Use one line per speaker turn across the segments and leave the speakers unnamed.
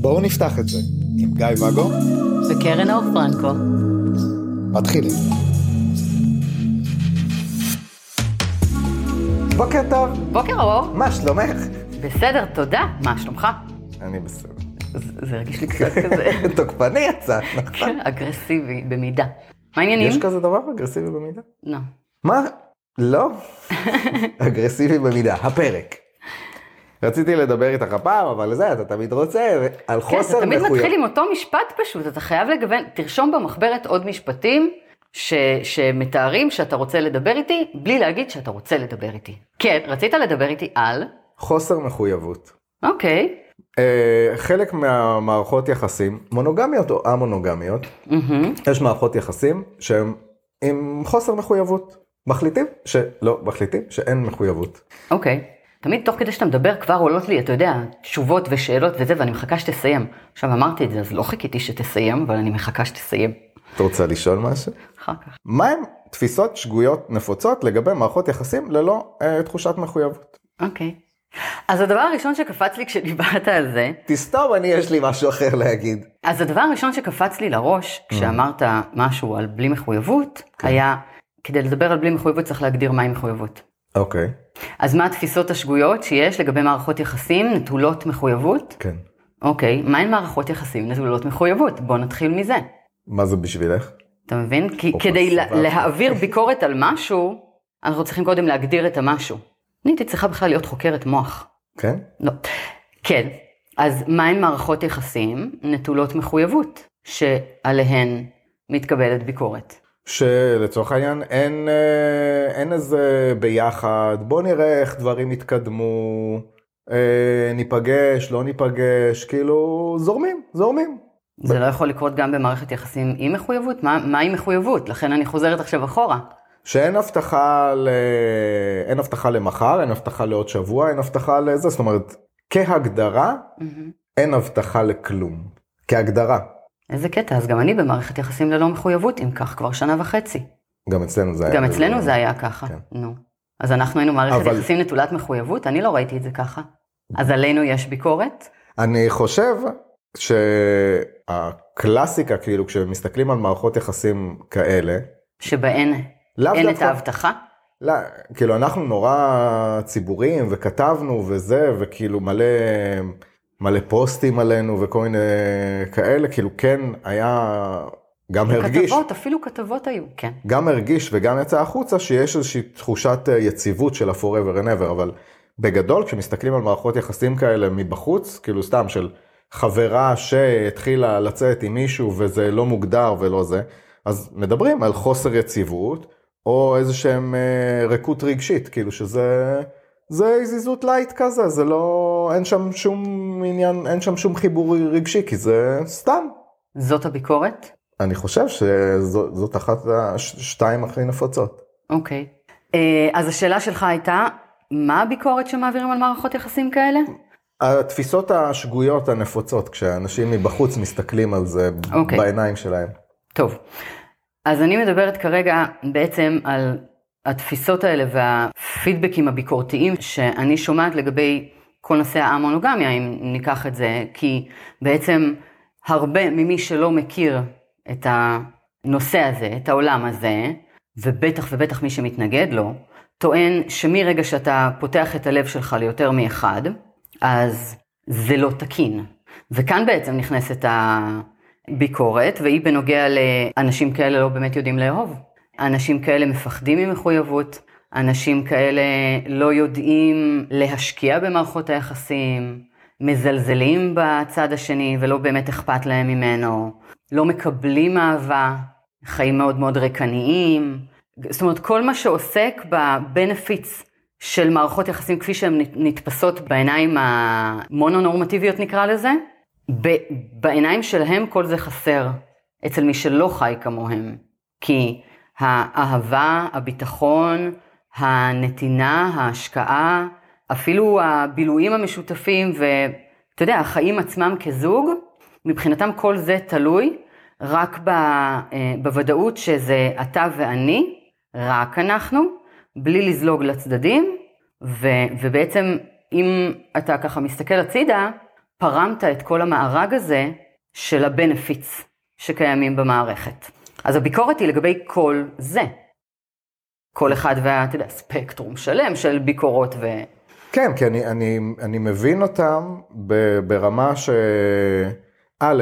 בואו נפתח את זה עם גיא ואגו
וקרן אור פרנקו.
מתחילים. בוקר טוב,
בוקר אור.
מה שלומך?
בסדר, תודה. מה שלומך?
אני בסדר.
זה זה הרגיש לי קצת כזה
תוקפני יצא, נכון?
כן, אגרסיבי במידה. מה העניינים?
יש כזה דבר אגרסיבי במידה?
לא.
מה? לא? אגרסיבי במידה, הפרק. רציתי לדבר איתך הפעם, אבל זה, אתה תמיד רוצה, על
כן,
חוסר
אתה תמיד
מחויב.
מתחיל עם אותו משפט פשוט, אתה חייב לגוון, תרשום במחברת עוד משפטים ש, שמתארים שאתה רוצה לדבר איתי, בלי להגיד שאתה רוצה לדבר איתי. כן, רצית לדבר איתי על?
חוסר מחויבות.
אוקיי.
אה, חלק מהמערכות יחסים, מונוגמיות או א-מונוגמיות,
מהמם.
יש מערכות יחסים שהן עם חוסר מחויבות. מחליטים שלא, מחליטים שאין מחויבות.
אוקיי. תמיד תוך כדי שאתה מדבר כבר עולות לי, אתה יודע, תשובות ושאלות וזה, ואני מחכה שתסיים. עכשיו אמרתי את זה, אז לא חיכיתי שתסיים, אבל אני מחכה שתסיים.
את רוצה לשאול משהו?
אחר כך.
מהם תפיסות שגויות נפוצות לגבי מערכות יחסים ללא אה, תחושת מחויבות?
אוקיי. אז הדבר הראשון שקפץ לי כשדיברת על זה,
תסתום, אני יש לי משהו אחר להגיד.
אז הדבר הראשון שקפץ לי לראש, כשאמרת משהו על בלי מחויבות, היה, כדי לדבר על בלי מחויבות צריך להגדיר מהי מחויבות.
אוקיי,
אז מה התפיסות השגויות שיש לגבי מערכות יחסים נטולות מחויבות?
כן.
אוקיי, מהן מערכות יחסים נטולות מחויבות? בוא נתחיל מזה.
מה זה בשבילך?
אתה מבין? כי כדי לה-. להעביר ביקורת על משהו, אנחנו צריכים קודם להגדיר את המשהו. אני הייתי צריכה בכלל להיות חוקרת מוח.
כן?
לא. כן, אז מהן מערכות יחסים נטולות מחויבות, שעליהן מתקבלת ביקורת?
שלצורך העניין אין, אה, אין איזה ביחד, בוא נראה איך דברים יתקדמו, אה, ניפגש, לא ניפגש, כאילו זורמים, זורמים.
זה לא יכול לקרות גם במערכת יחסים עם מחויבות? מה, מהי מחויבות? לכן אני חוזרת עכשיו אחורה.
שאין הבטחה, ל... אין הבטחה למחר, אין הבטחה לעוד שבוע, אין הבטחה לזה, זאת אומרת, כהגדרה, אין הבטחה לכלום. כהגדרה.
איזה קטע, אז גם אני במערכת יחסים ללא מחויבות, אם כך, כבר שנה וחצי.
גם אצלנו זה היה.
גם
כזה.
אצלנו זה היה ככה,
כן.
נו. אז אנחנו היינו מערכת
אבל-
יחסים נטולת מחויבות? אני לא ראיתי את זה ככה. אז עלינו יש ביקורת?
אני חושב שהקלאסיקה, כאילו, כשמסתכלים על מערכות יחסים כאלה,
שבהן
לאו
אין את ההבטחה?
לא, כאילו אנחנו נורא ציבוריים וכתבנו וזה וכאילו מלא מלא פוסטים עלינו וכל מיני כאלה כאילו כן היה גם הרגיש
כתבות, אפילו כתבות היו, כן.
גם הרגיש וגם יצא החוצה שיש איזושהי תחושת אה, יציבות של ה-forever and ever אבל בגדול כשמסתכלים על מערכות יחסים כאלה מבחוץ כאילו סתם של חברה שהתחילה לצאת עם מישהו וזה לא מוגדר ולא זה אז מדברים על חוסר יציבות או איזה שהם אה, ריקות רגשית כאילו שזה זה הזיזות לייט כזה זה לא אין שם שום עניין אין שם שום חיבור רגשי כי זה סתם
זאת הביקורת?
אני חושב שזאת אחת השתיים הכי נפוצות.
אוקיי. אה, אז השאלה שלך הייתה, מה הביקורת שמעבירים על מערכות יחסים כאלה?
התפיסות השגויות הנפוצות כשאנשים מבחוץ מסתכלים על זה
אוקיי.
בעיניים שלהם.
טוב, אז אני מדברת כרגע בעצם על התפיסות האלה והפידבקים הביקורתיים שאני שומעת לגבי כל נושא המונוגמיה, אם ניקח את זה, כי בעצם הרבה ממי שלא מכיר את הנושא הזה, את העולם הזה, ובטח ובטח מי שמתנגד לו, טוען שמרגע שאתה פותח את הלב שלך ליותר מאחד, אז זה לא תקין. וכאן בעצם נכנסת הביקורת, והיא בנוגע לאנשים כאלה לא באמת יודעים לאהוב. אנשים כאלה מפחדים ממחויבות, אנשים כאלה לא יודעים להשקיע במערכות היחסים, מזלזלים בצד השני ולא באמת אכפת להם ממנו, לא מקבלים אהבה, חיים מאוד מאוד ריקניים. זאת אומרת, כל מה שעוסק בבנפיץ של מערכות יחסים כפי שהן נתפסות בעיניים המונונורמטיביות נקרא לזה, בעיניים שלהם כל זה חסר אצל מי שלא חי כמוהם. כי האהבה, הביטחון, הנתינה, ההשקעה, אפילו הבילויים המשותפים ואתה יודע, החיים עצמם כזוג, מבחינתם כל זה תלוי רק ב, אה, בוודאות שזה אתה ואני, רק אנחנו, בלי לזלוג לצדדים, ו, ובעצם אם אתה ככה מסתכל הצידה, פרמת את כל המארג הזה של הבנפיץ שקיימים במערכת. אז הביקורת היא לגבי כל זה. כל אחד וה, אתה יודע, ספקטרום שלם של ביקורות ו...
כן, כי אני, אני, אני מבין אותם ברמה שא',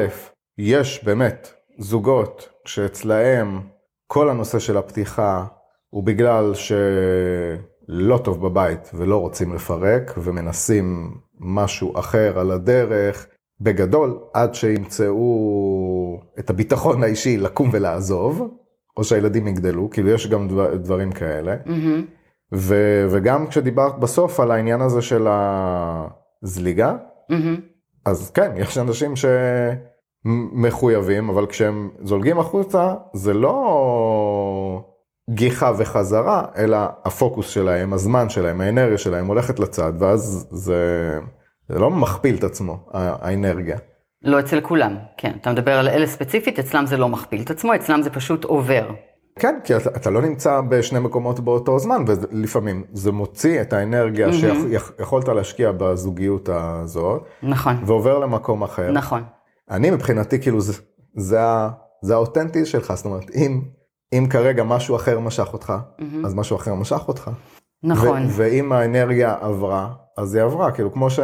יש באמת זוגות שאצלהם כל הנושא של הפתיחה הוא בגלל שלא טוב בבית ולא רוצים לפרק ומנסים משהו אחר על הדרך, בגדול, עד שימצאו את הביטחון האישי לקום ולעזוב, או שהילדים יגדלו, כאילו יש גם דבר, דברים כאלה. Mm-hmm. ו, וגם כשדיברת בסוף על העניין הזה של הזליגה, mm-hmm. אז כן, יש אנשים שמחויבים, אבל כשהם זולגים החוצה, זה לא גיחה וחזרה, אלא הפוקוס שלהם, הזמן שלהם, האנרגיה שלהם הולכת לצד, ואז זה, זה לא מכפיל את עצמו, האנרגיה.
לא אצל כולם, כן. אתה מדבר על אלה ספציפית, אצלם זה לא מכפיל את עצמו, אצלם זה פשוט עובר.
כן, כי אתה, אתה לא נמצא בשני מקומות באותו זמן, ולפעמים זה מוציא את האנרגיה mm-hmm. שיכולת להשקיע בזוגיות הזאת,
נכון.
ועובר למקום אחר.
נכון.
אני מבחינתי, כאילו, זה, זה, זה האותנטי שלך, זאת אומרת, אם, אם כרגע משהו אחר משך אותך, mm-hmm. אז משהו אחר משך אותך.
נכון.
ו- ואם האנרגיה עברה, אז היא עברה, כאילו, כמו ש...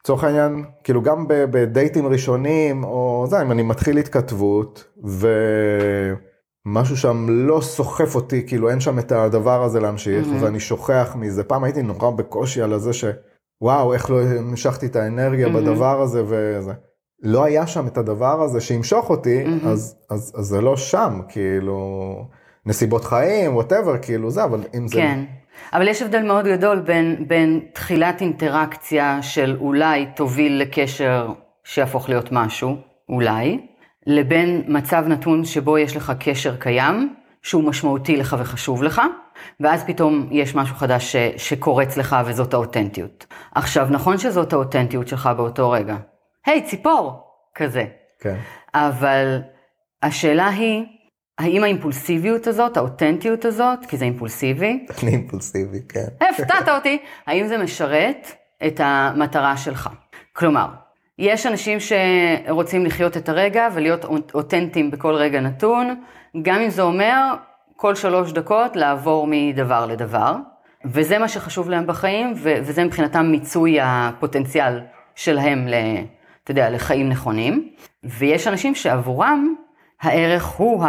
לצורך העניין, כאילו גם בדייטים ראשונים, או זה, אם אני מתחיל התכתבות, ו... משהו שם לא סוחף אותי, כאילו אין שם את הדבר הזה להמשיך, mm-hmm. ואני שוכח מזה. פעם הייתי נורא בקושי על זה שוואו, איך לא המשכתי את האנרגיה mm-hmm. בדבר הזה וזה. לא היה שם את הדבר הזה שימשוך אותי, mm-hmm. אז, אז, אז זה לא שם, כאילו, נסיבות חיים, ווטאבר, כאילו זה, אבל אם זה...
אבל יש הבדל מאוד גדול בין, בין תחילת אינטראקציה של אולי תוביל לקשר שיהפוך להיות משהו, אולי, לבין מצב נתון שבו יש לך קשר קיים, שהוא משמעותי לך וחשוב לך, ואז פתאום יש משהו חדש ש, שקורץ לך וזאת האותנטיות. עכשיו, נכון שזאת האותנטיות שלך באותו רגע. היי, hey, ציפור! כזה.
כן.
אבל השאלה היא, האם האימפולסיביות הזאת, האותנטיות הזאת, כי זה אימפולסיבי.
אני אימפולסיבי, כן.
הפתעת אותי. האם זה משרת את המטרה שלך? כלומר, יש אנשים שרוצים לחיות את הרגע ולהיות אותנטיים בכל רגע נתון, גם אם זה אומר כל שלוש דקות לעבור מדבר לדבר, וזה מה שחשוב להם בחיים, וזה מבחינתם מיצוי הפוטנציאל שלהם, אתה יודע, לחיים נכונים. ויש אנשים שעבורם הערך הוא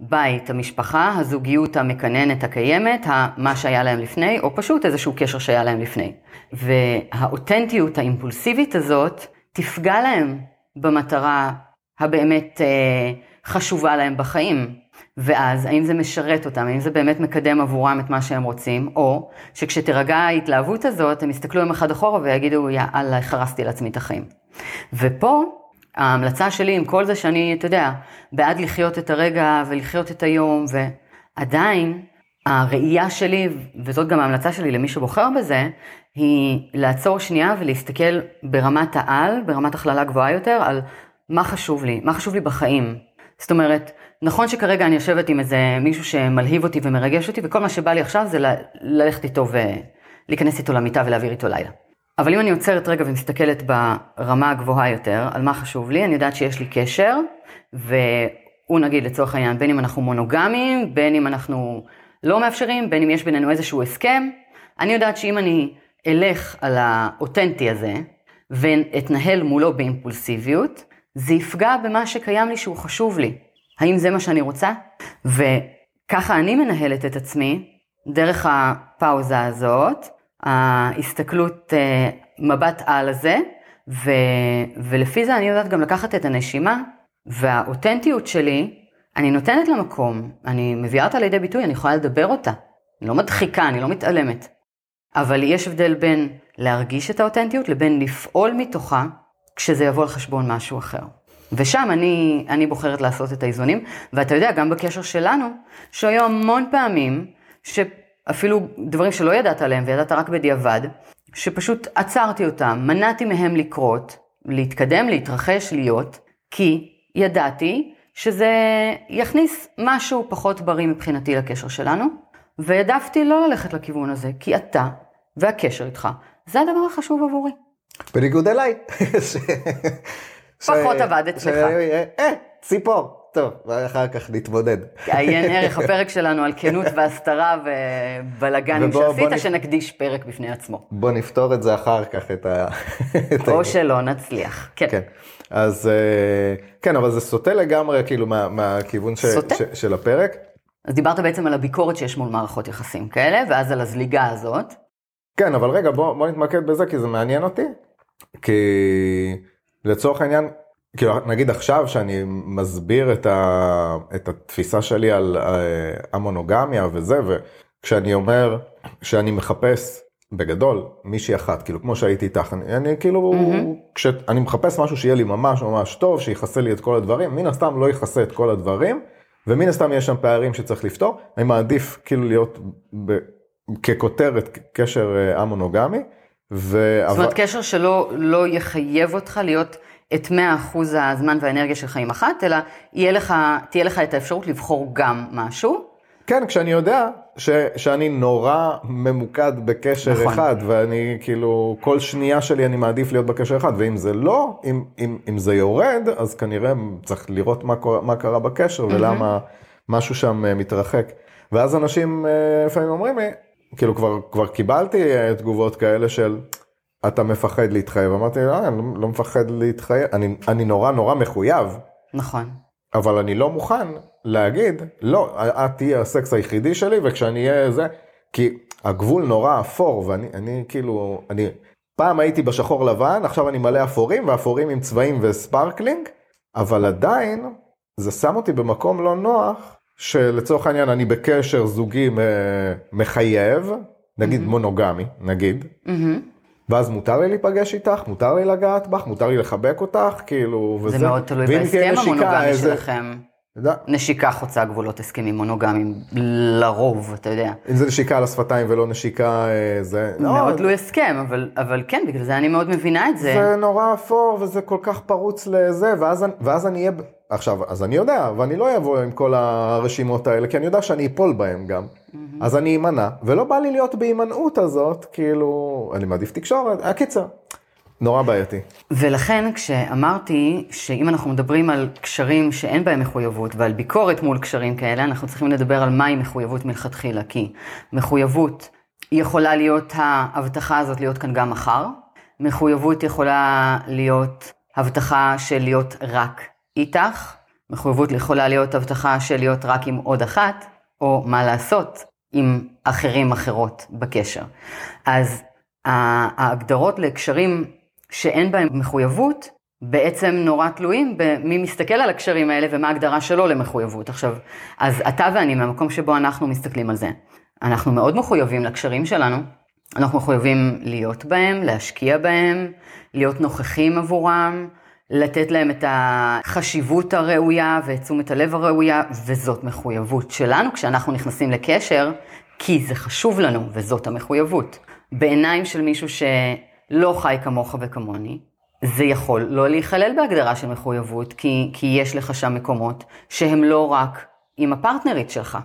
הבית, המשפחה, הזוגיות המקננת הקיימת, מה שהיה להם לפני, או פשוט איזשהו קשר שהיה להם לפני. והאותנטיות האימפולסיבית הזאת, תפגע להם במטרה הבאמת אה, חשובה להם בחיים. ואז, האם זה משרת אותם, האם זה באמת מקדם עבורם את מה שהם רוצים, או שכשתירגע ההתלהבות הזאת, הם יסתכלו יום אחד אחורה ויגידו, יאללה, חרסתי לעצמי את החיים. ופה, ההמלצה שלי עם כל זה שאני, אתה יודע, בעד לחיות את הרגע ולחיות את היום, ועדיין, הראייה שלי, וזאת גם ההמלצה שלי למי שבוחר בזה, היא לעצור שנייה ולהסתכל ברמת העל, ברמת הכללה גבוהה יותר, על מה חשוב לי, מה חשוב לי בחיים. זאת אומרת, נכון שכרגע אני יושבת עם איזה מישהו שמלהיב אותי ומרגש אותי, וכל מה שבא לי עכשיו זה ללכת איתו ולהיכנס איתו למיטה ולהעביר איתו לילה. אבל אם אני עוצרת רגע ומסתכלת ברמה הגבוהה יותר, על מה חשוב לי, אני יודעת שיש לי קשר, והוא נגיד לצורך העניין, בין אם אנחנו מונוגמיים, בין אם אנחנו לא מאפשרים, בין אם יש בינינו איזשהו הסכם, אני יודעת שאם אני אלך על האותנטי הזה, ואתנהל מולו באימפולסיביות, זה יפגע במה שקיים לי שהוא חשוב לי. האם זה מה שאני רוצה? וככה אני מנהלת את עצמי, דרך הפאוזה הזאת, ההסתכלות אה, מבט על הזה, ו, ולפי זה אני יודעת גם לקחת את הנשימה, והאותנטיות שלי, אני נותנת לה מקום, אני מביאה אותה לידי ביטוי, אני יכולה לדבר אותה. אני לא מדחיקה, אני לא מתעלמת. אבל יש הבדל בין להרגיש את האותנטיות לבין לפעול מתוכה כשזה יבוא על חשבון משהו אחר. ושם אני, אני בוחרת לעשות את האיזונים, ואתה יודע, גם בקשר שלנו, שהיו המון פעמים, שאפילו דברים שלא ידעת עליהם וידעת רק בדיעבד, שפשוט עצרתי אותם, מנעתי מהם לקרות, להתקדם, להתרחש, להיות, כי ידעתי שזה יכניס משהו פחות בריא מבחינתי לקשר שלנו, והעדפתי לא ללכת לכיוון הזה, כי אתה והקשר איתך, זה הדבר החשוב עבורי.
בניגוד אליי. ש-
פחות
ש-
עבד אצלך.
ש- אה, ציפור. טוב, ואחר כך נתמודד.
עיין ערך הפרק שלנו על כנות והסתרה ובלאגנים שעשית,
נ-
שנקדיש פרק בפני עצמו.
בוא נפתור את זה אחר כך, את ה...
או שלא נצליח. כן.
כן. אז אה, כן, אבל זה סוטה לגמרי, כאילו, מה- מהכיוון ש-? ש- של הפרק.
אז דיברת בעצם על הביקורת שיש מול מערכות יחסים כאלה, ואז על הזליגה הזאת.
כן, אבל רגע, בוא, בוא נתמקד בזה, כי זה מעניין אותי. כי לצורך העניין, כאילו, נגיד עכשיו שאני מסביר את, ה, את התפיסה שלי על אה, המונוגמיה וזה, וכשאני אומר שאני מחפש בגדול מישהי אחת, כאילו, כמו שהייתי איתך, אני, אני כאילו,
מהמם.
כשאני מחפש משהו שיהיה לי ממש ממש טוב, שיכסה לי את כל הדברים, מן הסתם לא יכסה את כל הדברים, ומן הסתם יש שם פערים שצריך לפתור, אני מעדיף כאילו להיות ב, ככותרת קשר אה, א-מונוגמי. ו...
זאת אומרת, קשר שלא לא יחייב אותך להיות את 100% הזמן והאנרגיה שלך עם אחת, אלא לך, תהיה לך את האפשרות לבחור גם משהו.
כן, כשאני יודע ש, שאני נורא ממוקד בקשר
נכון.
אחד, ואני כאילו, כל שנייה שלי אני מעדיף להיות בקשר אחד, ואם זה לא, אם, אם, אם זה יורד, אז כנראה צריך לראות מה, מה קרה בקשר ולמה משהו שם אה, מתרחק. ואז אנשים אה, לפעמים אומרים לי, כאילו כבר, כבר קיבלתי אה, תגובות כאלה של, אתה מפחד להתחייב. אמרתי, אה, אני לא, לא מפחד להתחייב, אני, אני נורא נורא מחויב.
נכון.
אבל אני לא מוכן להגיד, לא, את תהיי הסקס היחידי שלי, וכשאני אהיה זה, כי הגבול נורא אפור, ואני אני, כאילו, אני פעם הייתי בשחור לבן, עכשיו אני מלא אפורים, ואפורים עם צבעים וספרקלינג, אבל עדיין זה שם אותי במקום לא נוח, שלצורך העניין אני בקשר זוגי מחייב, נגיד מונוגמי, נגיד,
מהמם.
ואז מותר לי להיפגש איתך, מותר לי לגעת בך, מותר לי לחבק אותך, כאילו, וזה.
זה מאוד תלוי בהסכם המונוגמי
איזה-
שלכם.
יודע,
נשיקה חוצה גבולות הסכמים מונוגמיים, לרוב, אתה יודע.
אם זה נשיקה על השפתיים ולא נשיקה אה, זה, לא,
מאוד תלוי הסכם, אבל, אבל כן, בגלל זה אני מאוד מבינה את זה.
זה נורא אפור וזה כל כך פרוץ לזה, ואז, ואז אני אהיה, עכשיו, אז אני יודע, ואני לא אבוא עם כל הרשימות האלה, כי אני יודע שאני אפול בהם גם. אז אני אמנע, ולא בא לי להיות בהימנעות הזאת, כאילו, אני מעדיף תקשורת, הקיצר, נורא בעייתי.
ולכן כשאמרתי שאם אנחנו מדברים על קשרים שאין בהם מחויבות ועל ביקורת מול קשרים כאלה, אנחנו צריכים לדבר על מהי מחויבות מלכתחילה, כי מחויבות יכולה להיות ההבטחה הזאת להיות כאן גם מחר, מחויבות יכולה להיות הבטחה של להיות רק איתך, מחויבות יכולה להיות הבטחה של להיות רק עם עוד אחת, או מה לעשות עם אחרים אחרות בקשר. אז ההגדרות לקשרים שאין בהם מחויבות, בעצם נורא תלויים במי מסתכל על הקשרים האלה ומה ההגדרה שלו למחויבות. עכשיו, אז אתה ואני, מהמקום שבו אנחנו מסתכלים על זה, אנחנו מאוד מחויבים לקשרים שלנו, אנחנו מחויבים להיות בהם, להשקיע בהם, להיות נוכחים עבורם, לתת להם את החשיבות הראויה ואת תשומת הלב הראויה, וזאת מחויבות שלנו כשאנחנו נכנסים לקשר, כי זה חשוב לנו, וזאת המחויבות. בעיניים של מישהו שלא חי כמוך וכמוני, זה יכול לא להיכלל בהגדרה של מחויבות, כי, כי יש לך שם מקומות שהם לא רק עם הפרטנרית שלך.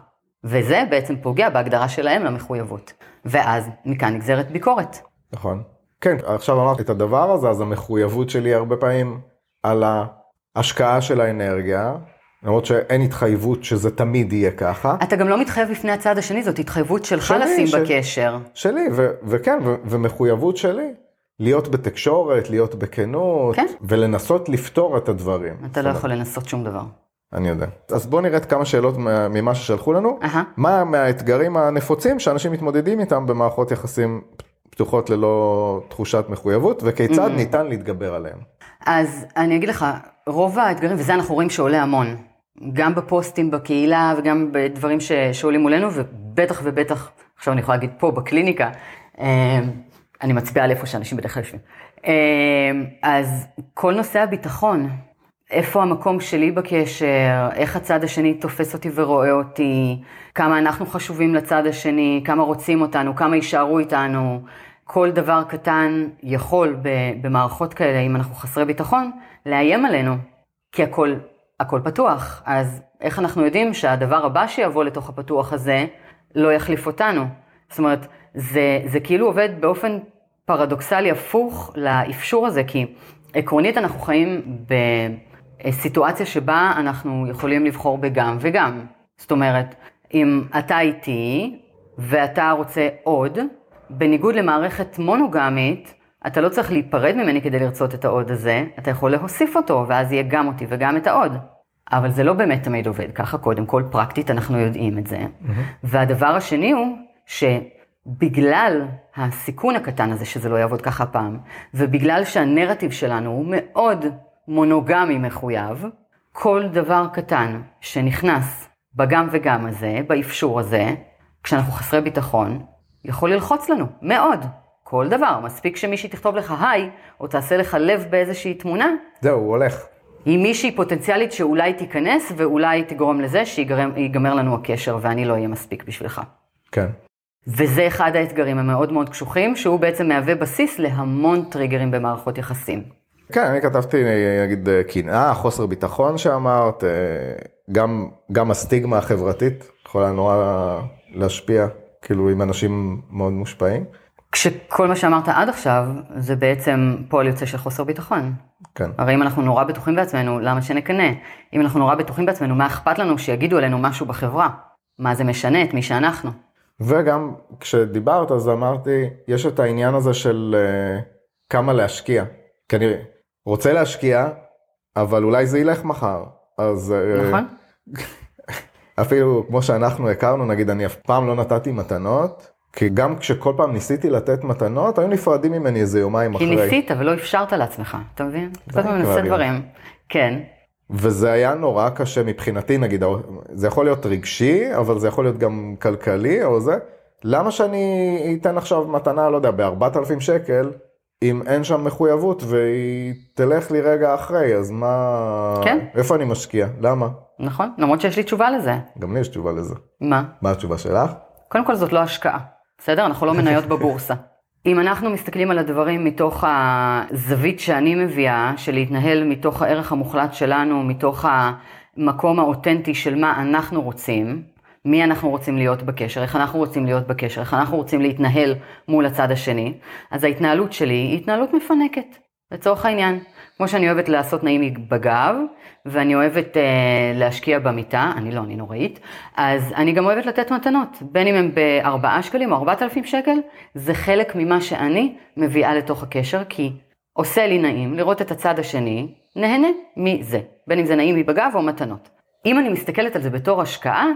וזה בעצם פוגע בהגדרה שלהם למחויבות. ואז מכאן נגזרת ביקורת.
נכון. כן, עכשיו אמרתי את הדבר הזה, אז המחויבות שלי הרבה פעמים על ההשקעה של האנרגיה, למרות שאין התחייבות שזה תמיד יהיה ככה.
אתה גם לא מתחייב בפני הצד השני, זאת התחייבות שלך
שלי,
לשים
של-
בקשר.
שלי, ו- וכן, ו- ומחויבות שלי, להיות בתקשורת, להיות בכנות,
כן.
ולנסות לפתור את הדברים.
אתה לא יכול לנסות שום דבר.
אני יודע. אז בואו נראה את כמה שאלות מה- ממה ששלחו לנו.
אהה.
מה מהאתגרים הנפוצים שאנשים מתמודדים איתם במערכות יחסים פתוחות ללא תחושת מחויבות, וכיצד
Mm.
ניתן להתגבר עליהם.
אז אני אגיד לך, רוב האתגרים, וזה אנחנו רואים שעולה המון, גם בפוסטים בקהילה וגם בדברים שעולים מולנו, ובטח ובטח, עכשיו אני יכולה להגיד פה בקליניקה, אה, אני מצביעה על איפה שאנשים בדרך כלל יושבים. אה, אז כל נושא הביטחון, איפה המקום שלי בקשר, איך הצד השני תופס אותי ורואה אותי, כמה אנחנו חשובים לצד השני, כמה רוצים אותנו, כמה יישארו איתנו. כל דבר קטן יכול במערכות כאלה, אם אנחנו חסרי ביטחון, לאיים עלינו, כי הכל, הכל פתוח. אז איך אנחנו יודעים שהדבר הבא שיבוא לתוך הפתוח הזה לא יחליף אותנו? זאת אומרת, זה, זה כאילו עובד באופן פרדוקסלי הפוך לאפשור הזה, כי עקרונית אנחנו חיים בסיטואציה שבה אנחנו יכולים לבחור בגם וגם. זאת אומרת, אם אתה איתי ואתה רוצה עוד, בניגוד למערכת מונוגמית, אתה לא צריך להיפרד ממני כדי לרצות את העוד הזה, אתה יכול להוסיף אותו, ואז יהיה גם אותי וגם את העוד. אבל זה לא באמת תמיד עובד ככה, קודם כל פרקטית אנחנו יודעים את זה. Mm-hmm. והדבר השני הוא שבגלל הסיכון הקטן הזה שזה לא יעבוד ככה פעם, ובגלל שהנרטיב שלנו הוא מאוד מונוגמי מחויב, כל דבר קטן שנכנס בגם וגם הזה, באפשור הזה, כשאנחנו חסרי ביטחון, יכול ללחוץ לנו, מאוד. כל דבר, מספיק שמישהי תכתוב לך היי, או תעשה לך לב באיזושהי תמונה.
זהו, הוא הולך.
היא מישהי פוטנציאלית שאולי תיכנס, ואולי תגרום לזה שיגמר לנו הקשר, ואני לא אהיה מספיק בשבילך.
כן.
וזה אחד האתגרים המאוד מאוד קשוחים, שהוא בעצם מהווה בסיס להמון טריגרים במערכות יחסים.
כן, אני כתבתי, נגיד, קנאה, חוסר ביטחון שאמרת, גם, גם הסטיגמה החברתית יכולה נורא להשפיע, כאילו, עם אנשים מאוד מושפעים.
כשכל מה שאמרת עד עכשיו, זה בעצם פועל יוצא של חוסר ביטחון.
כן.
הרי אם אנחנו נורא בטוחים בעצמנו, למה שנקנא? אם אנחנו נורא בטוחים בעצמנו, מה אכפת לנו שיגידו עלינו משהו בחברה? מה זה משנה את מי שאנחנו?
וגם כשדיברת אז אמרתי, יש את העניין הזה של uh, כמה להשקיע. אני רוצה להשקיע, אבל אולי זה ילך מחר. אז...
אה, נכון.
אפילו כמו שאנחנו הכרנו, נגיד אני אף פעם לא נתתי מתנות, כי גם כשכל פעם ניסיתי לתת מתנות, היו נפרדים ממני איזה יומיים
כי
אחרי.
כי ניסית ולא אפשרת לעצמך, אתה מבין? כל פעם נעשה דברים. כן.
וזה היה נורא קשה מבחינתי, נגיד, זה יכול להיות רגשי, אבל זה יכול להיות גם כלכלי או זה. למה שאני אתן עכשיו מתנה, לא יודע, ב-4,000 שקל, אם אין שם מחויבות והיא תלך לי רגע אחרי, אז מה...
כן.
איפה אני משקיע? למה?
נכון, למרות שיש לי תשובה לזה.
גם לי יש תשובה לזה.
מה?
מה התשובה שלך?
קודם כל זאת לא השקעה. בסדר? אנחנו לא מניות בבורסה. אם אנחנו מסתכלים על הדברים מתוך הזווית שאני מביאה, של להתנהל מתוך הערך המוחלט שלנו, מתוך המקום האותנטי של מה אנחנו רוצים, מי אנחנו רוצים להיות בקשר, איך אנחנו רוצים להיות בקשר, איך אנחנו רוצים להתנהל מול הצד השני, אז ההתנהלות שלי היא התנהלות מפנקת, לצורך העניין. כמו שאני אוהבת לעשות נעים בגב, ואני אוהבת אה, להשקיע במיטה, אני לא, אני נוראית, אז אני גם אוהבת לתת מתנות, בין אם הם בארבעה שקלים או ארבעת אלפים שקל, זה חלק ממה שאני מביאה לתוך הקשר, כי עושה לי נעים לראות את הצד השני, נהנה מזה, בין אם זה נעים לי בגב או מתנות. אם אני מסתכלת על זה בתור השקעה,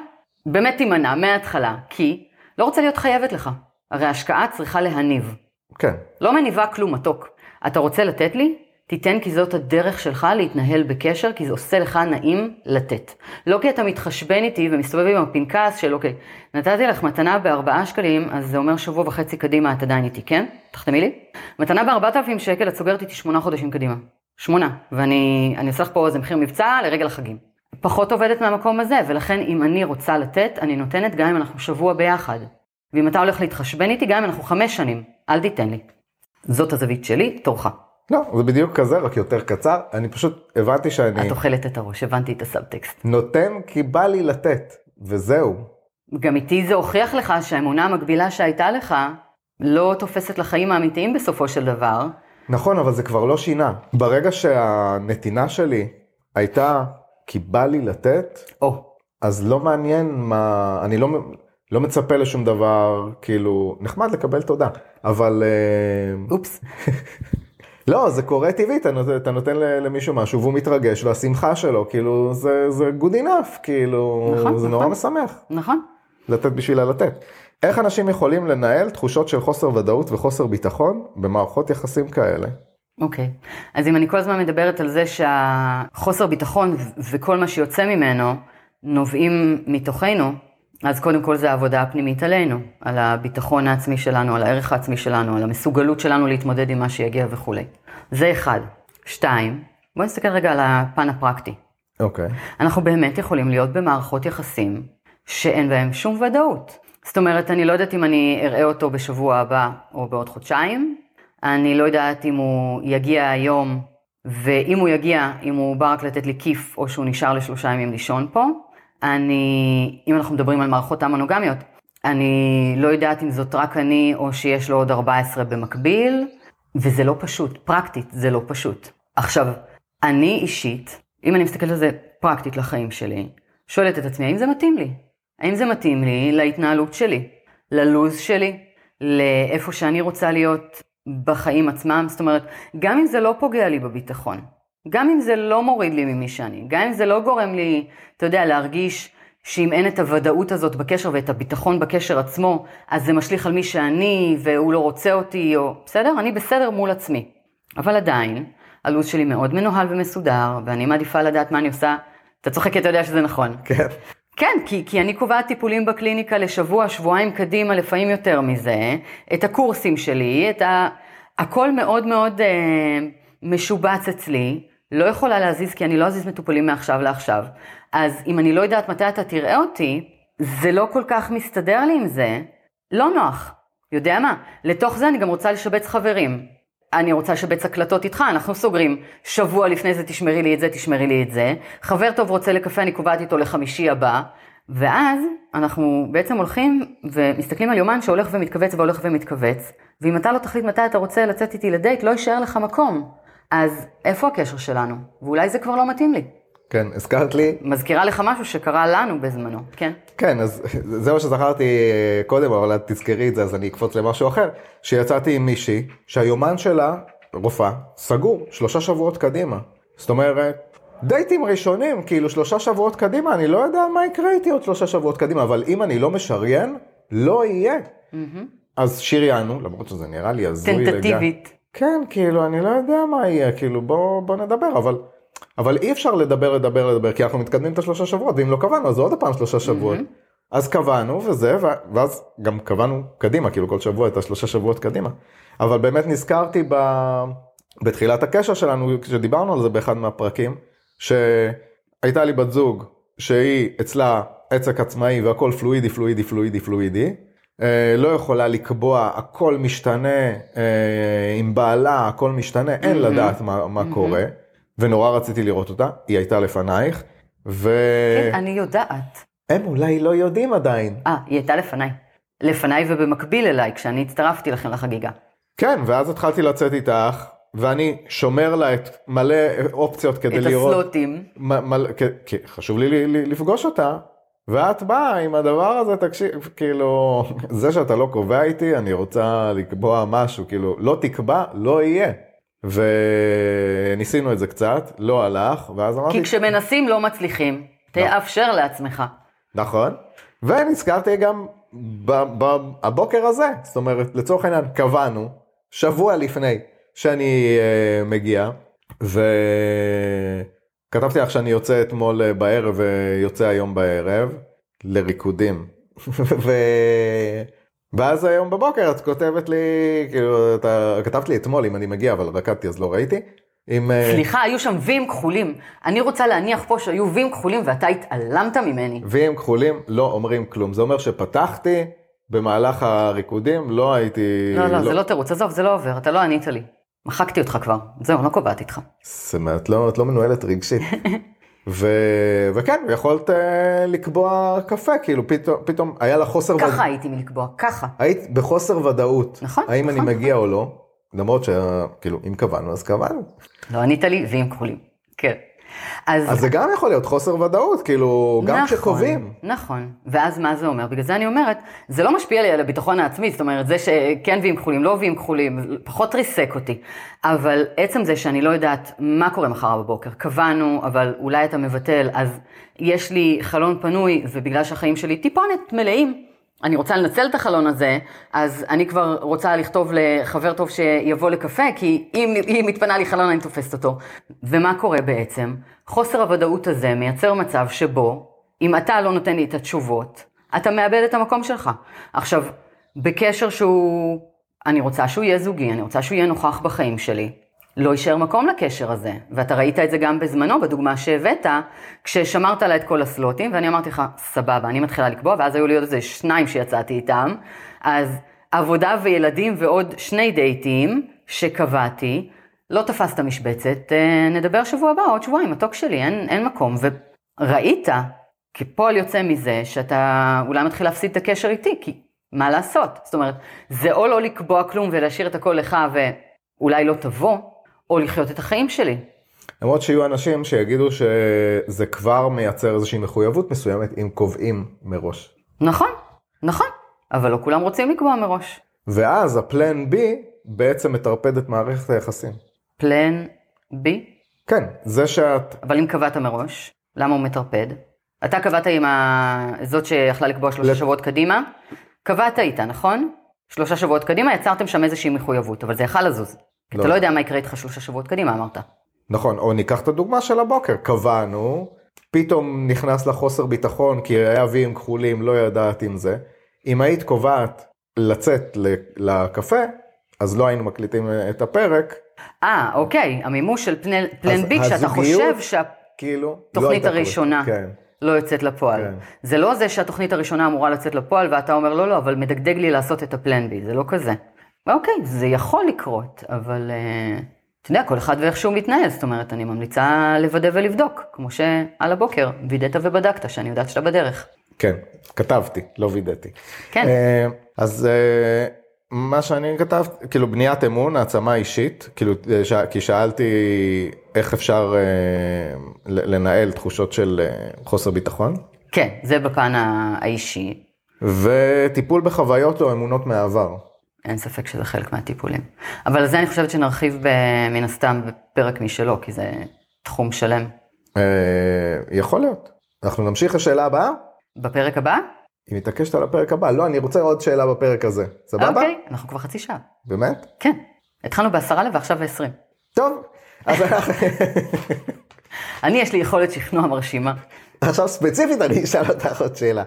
באמת תימנע מההתחלה, כי לא רוצה להיות חייבת לך. הרי השקעה צריכה להניב.
כן.
לא מניבה כלום מתוק. אתה רוצה לתת לי? תיתן כי זאת הדרך שלך להתנהל בקשר, כי זה עושה לך נעים לתת. לא כי אתה מתחשבן איתי ומסתובב עם הפנקס של אוקיי, נתתי לך מתנה בארבעה שקלים, אז זה אומר שבוע וחצי קדימה את עדיין איתי, כן? תחתמי לי. מתנה בארבעת אלפים שקל, את סוגרת איתי שמונה חודשים קדימה. שמונה. ואני עושה לך פה איזה מחיר מבצע לרגל החגים. פחות עובדת מהמקום הזה, ולכן אם אני רוצה לתת, אני נותנת גם אם אנחנו שבוע ביחד. ואם אתה הולך להתחשבן איתי, גם אם אנחנו חמש שנים, אל תיתן לי. זאת הזווית שלי, תורך.
לא, זה בדיוק כזה, רק יותר קצר. אני פשוט הבנתי שאני...
את אוכלת את הראש, הבנתי את הסאבטקסט.
נותן כי בא לי לתת, וזהו.
גם איתי זה הוכיח לך שהאמונה המקבילה שהייתה לך, לא תופסת לחיים האמיתיים בסופו של דבר.
נכון, אבל זה כבר לא שינה. ברגע שהנתינה שלי הייתה כי בא לי לתת,
או.
אז לא מעניין מה, אני לא, לא מצפה לשום דבר, כאילו, נחמד לקבל תודה, אבל...
אה, אופס.
לא, זה קורה טבעית, אתה נותן למישהו משהו והוא מתרגש והשמחה שלו, כאילו, זה, זה good enough, כאילו, נכון, זה נכון. נורא משמח.
נכון.
לתת בשביל הלתת. איך אנשים יכולים לנהל תחושות של חוסר ודאות וחוסר ביטחון במערכות יחסים כאלה?
אוקיי, okay. אז אם אני כל הזמן מדברת על זה שהחוסר ביטחון וכל מה שיוצא ממנו נובעים מתוכנו, אז קודם כל זה העבודה הפנימית עלינו, על הביטחון העצמי שלנו, על הערך העצמי שלנו, על המסוגלות שלנו להתמודד עם מה שיגיע וכולי. זה אחד. שתיים, בואו נסתכל רגע על הפן הפרקטי.
אוקיי. Okay.
אנחנו באמת יכולים להיות במערכות יחסים שאין בהם שום ודאות. זאת אומרת, אני לא יודעת אם אני אראה אותו בשבוע הבא או בעוד חודשיים, אני לא יודעת אם הוא יגיע היום, ואם הוא יגיע, אם הוא בא רק לתת לי כיף, או שהוא נשאר לשלושה ימים לישון פה. אני, אם אנחנו מדברים על מערכות המונוגמיות, אני לא יודעת אם זאת רק אני או שיש לו עוד 14 במקביל, וזה לא פשוט, פרקטית זה לא פשוט. עכשיו, אני אישית, אם אני מסתכלת על זה פרקטית לחיים שלי, שואלת את עצמי, האם זה מתאים לי? האם זה מתאים לי להתנהלות שלי, ללוז שלי, לאיפה שאני רוצה להיות בחיים עצמם? זאת אומרת, גם אם זה לא פוגע לי בביטחון, גם אם זה לא מוריד לי ממי שאני, גם אם זה לא גורם לי, אתה יודע, להרגיש שאם אין את הוודאות הזאת בקשר ואת הביטחון בקשר עצמו, אז זה משליך על מי שאני, והוא לא רוצה אותי, או... בסדר? אני בסדר מול עצמי. אבל עדיין, הלו"ז שלי מאוד מנוהל ומסודר, ואני מעדיפה לדעת מה אני עושה. אתה צוחק כי אתה יודע שזה נכון.
כן.
כן, כי, כי אני קובעת טיפולים בקליניקה לשבוע, שבועיים קדימה, לפעמים יותר מזה, את הקורסים שלי, את ה... הכל מאוד מאוד אה, משובץ אצלי, לא יכולה להזיז כי אני לא אזיז מטופלים מעכשיו לעכשיו. אז אם אני לא יודעת מתי אתה תראה אותי, זה לא כל כך מסתדר לי עם זה, לא נוח. יודע מה? לתוך זה אני גם רוצה לשבץ חברים. אני רוצה לשבץ הקלטות איתך, אנחנו סוגרים. שבוע לפני זה תשמרי לי את זה, תשמרי לי את זה. חבר טוב רוצה לקפה, אני קובעת איתו לחמישי הבא. ואז אנחנו בעצם הולכים ומסתכלים על יומן שהולך ומתכווץ והולך ומתכווץ. ואם אתה לא תחליט מתי אתה רוצה לצאת איתי לדייט, לא יישאר לך מקום. אז איפה הקשר שלנו? ואולי זה כבר לא מתאים לי.
כן, הזכרת לי.
מזכירה לך משהו שקרה לנו בזמנו, כן?
כן, אז זה מה שזכרתי אה, קודם, אבל את תזכרי את זה, אז אני אקפוץ למשהו אחר. שיצאתי עם מישהי, שהיומן שלה, רופאה, סגור, שלושה שבועות קדימה. זאת אומרת, דייטים ראשונים, כאילו שלושה שבועות קדימה, אני לא יודע מה יקרה איתי עוד שלושה שבועות קדימה, אבל אם אני לא משריין, לא יהיה. Mm-hmm. אז שריינו, למרות שזה נראה לי הזוי
לגמרי. טנטטיבית.
כן, כאילו, אני לא יודע מה יהיה, כאילו, בוא, בוא נדבר, אבל, אבל אי אפשר לדבר, לדבר, לדבר, כי אנחנו מתקדמים את השלושה שבועות, ואם לא קבענו, אז עוד פעם שלושה שבועות. Mm-hmm. אז קבענו וזה, ואז גם קבענו קדימה, כאילו כל שבוע את השלושה שבועות קדימה. אבל באמת נזכרתי ב... בתחילת הקשר שלנו, כשדיברנו על זה באחד מהפרקים, שהייתה לי בת זוג שהיא אצלה עסק עצמאי והכל פלואידי, פלואידי, פלואידי, פלואידי. אה, לא יכולה לקבוע, הכל משתנה אה, עם בעלה, הכל משתנה, אין mm-hmm. לדעת מה, מה mm-hmm. קורה. ונורא רציתי לראות אותה, היא הייתה לפנייך, ו...
כן, אני יודעת.
הם אולי לא יודעים עדיין.
אה, היא הייתה לפניי. לפניי ובמקביל אליי, כשאני הצטרפתי לכם לחגיגה.
כן, ואז התחלתי לצאת איתך, ואני שומר לה את מלא אופציות כדי
את
לראות.
את הסלוטים.
מ- מ- כי חשוב לי לפגוש אותה, ואת באה עם הדבר הזה, תקשיב, כאילו, זה שאתה לא קובע איתי, אני רוצה לקבוע משהו, כאילו, לא תקבע, לא יהיה. וניסינו את זה קצת, לא הלך, ואז אמרתי...
כי כשמנסים לא מצליחים, תאפשר לעצמך.
נכון, ונזכרתי גם הבוקר הזה, זאת אומרת, לצורך העניין, קבענו, שבוע לפני שאני uh, מגיע, וכתבתי לך שאני יוצא אתמול אה, בערב ויוצא היום בערב, לריקודים. ו... ואז היום בבוקר את כותבת לי, כאילו, אתה כתבת לי אתמול אם אני מגיע, אבל רקדתי אז לא ראיתי. עם...
אה, סליחה, היו שם ויים כחולים. אני רוצה להניח פה שהיו ויים כחולים ואתה התעלמת ממני.
ויים כחולים לא אומרים כלום. זה אומר שפתחתי במהלך הריקודים, לא הייתי...
לא, לא, לא... זה לא תירוץ, עזוב, זה לא עובר, אתה לא ענית לי. מחקתי אותך כבר, זהו, לא קובעת איתך.
זאת אומרת, לא, את לא מנוהלת רגשית. ו... וכן, יכולת uh, לקבוע קפה, כאילו פתאום, פתאום היה לה חוסר...
ככה וד... הייתי מלקבוע, ככה.
היית בחוסר ודאות.
נכון,
האם
נכון.
אני מגיע נכון. או לא, למרות שכאילו, אם קבענו, אז קבענו.
לא ענית לי, ואם כחולים. כן.
אז... אז זה גם יכול להיות חוסר ודאות, כאילו, גם
נכון,
כשקובעים.
נכון, ואז מה זה אומר? בגלל זה אני אומרת, זה לא משפיע לי על הביטחון העצמי, זאת אומרת, זה שכן וים כחולים, לא וים כחולים, פחות ריסק אותי. אבל עצם זה שאני לא יודעת מה קורה מחר בבוקר, קבענו, אבל אולי אתה מבטל, אז יש לי חלון פנוי, ובגלל שהחיים שלי טיפונת מלאים, אני רוצה לנצל את החלון הזה, אז אני כבר רוצה לכתוב לחבר טוב שיבוא לקפה, כי אם, אם מתפנה לי חלון אני תופסת אותו. ומה קורה בעצם? חוסר הוודאות הזה מייצר מצב שבו, אם אתה לא נותן לי את התשובות, אתה מאבד את המקום שלך. עכשיו, בקשר שהוא, אני רוצה שהוא יהיה זוגי, אני רוצה שהוא יהיה נוכח בחיים שלי, לא יישאר מקום לקשר הזה. ואתה ראית את זה גם בזמנו, בדוגמה שהבאת, כששמרת לה את כל הסלוטים, ואני אמרתי לך, סבבה, אני מתחילה לקבוע, ואז היו לי עוד איזה שניים שיצאתי איתם. אז עבודה וילדים ועוד שני דייטים שקבעתי, לא תפסת משבצת, אה, נדבר שבוע הבא, עוד שבועיים, מתוק שלי, אין, אין מקום. וראית כפועל יוצא מזה שאתה אולי מתחיל להפסיד את הקשר איתי, כי מה לעשות? זאת אומרת, זה או לא לקבוע כלום ולהשאיר את הכל לך ואולי לא תבוא, או לחיות את החיים שלי.
למרות שיהיו אנשים שיגידו שזה כבר מייצר איזושהי מחויבות מסוימת אם קובעים מראש.
נכון, נכון, אבל לא כולם רוצים לקבוע מראש.
ואז הפלן B בעצם מטרפד את מערכת היחסים.
פלן B?
כן, זה שאת...
אבל אם קבעת מראש, למה הוא מטרפד? אתה קבעת עם ה... זאת שיכלה לקבוע שלושה
לת-
שבועות קדימה, קבעת איתה, נכון? שלושה שבועות קדימה, יצרתם שם איזושהי מחויבות, אבל זה יכל לזוז.
לא.
אתה לא יודע מה יקרה איתך שלושה שבועות קדימה, אמרת.
נכון, או ניקח את הדוגמה של הבוקר, קבענו, פתאום נכנס לחוסר ביטחון כי היה ויים כחולים, לא ידעת עם זה. אם היית קובעת לצאת לקפה, אז לא היינו מקליטים את הפרק,
אה, אוקיי, המימוש של פלן, פלן כשאתה
הזוגיות-
חושב שהתוכנית
כאילו, לא.
הראשונה
כן.
לא יוצאת לפועל.
כן.
זה לא זה שהתוכנית הראשונה אמורה לצאת לפועל, ואתה אומר, לא, לא, אבל מדגדג לי לעשות את הפלן B, זה לא כזה. אוקיי, זה יכול לקרות, אבל אה, אתה יודע, כל אחד ואיך שהוא מתנהל, זאת אומרת, אני ממליצה לוודא ולבדוק, כמו שעל הבוקר, וידאת ובדקת, שאני יודעת שאתה בדרך.
כן, כתבתי, לא וידאתי.
כן.
אה, אז אה, מה שאני כתבתי, כאילו בניית אמון, העצמה אישית, כאילו, ש- כי שאלתי איך אפשר לנהל תחושות של חוסר ביטחון,
כן, זה בפן האישי,
וטיפול בחוויות או אמונות מהעבר.
אין ספק שזה חלק מהטיפולים. אבל על זה אני חושבת שנרחיב מן הסתם בפרק משלו, כי זה תחום שלם.
אה, יכול להיות. אנחנו נמשיך לשאלה הבאה?
בפרק הבא?
היא מתעקשת על הפרק הבא. לא, אני רוצה עוד שאלה בפרק הזה. סבבה?
אוקיי, אנחנו כבר חצי שעה.
באמת?
כן, התחלנו בעשרה לב ועכשיו בעשרים.
טוב. אז
אני, יש לי יכולת שכנוע מרשימה.
עכשיו ספציפית אני אשאל אותך עוד שאלה.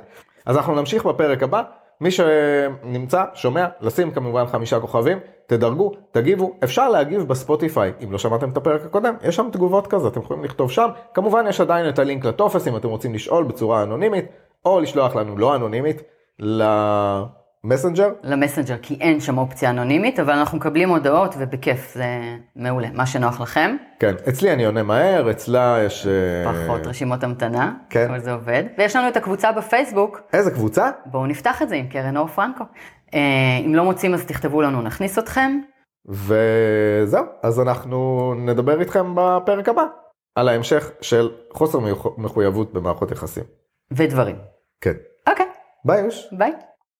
אז אנחנו נמשיך בפרק הבא. מי שנמצא, שומע, לשים כמובן חמישה כוכבים, תדרגו, תגיבו, אפשר להגיב בספוטיפיי, אם לא שמעתם את הפרק הקודם, יש שם תגובות כזה, אתם יכולים לכתוב שם, כמובן יש עדיין את הלינק לטופס אם אתם רוצים לשאול בצורה אנונימית, או לשלוח לנו לא אנונימית, למסנג'ר,
למסנג'ר, כי אין שם אופציה אנונימית, אבל אנחנו מקבלים הודעות ובכיף, זה מעולה. מה שנוח לכם,
כן, אצלי אני עונה מהר, אצלה יש... אה,
פחות רשימות המתנה,
כן.
כל זה עובד. ויש לנו את הקבוצה בפייסבוק,
איזה קבוצה?
בואו נפתח את זה עם קרן אור פרנקו. אה, אם לא מוצאים אז תכתבו לנו, נכניס אתכם.
וזהו, אז אנחנו נדבר איתכם בפרק הבא, על ההמשך של חוסר מחויבות במערכות יחסים.
ודברים.
כן.
אוקיי,
ביי יוש.
ביי.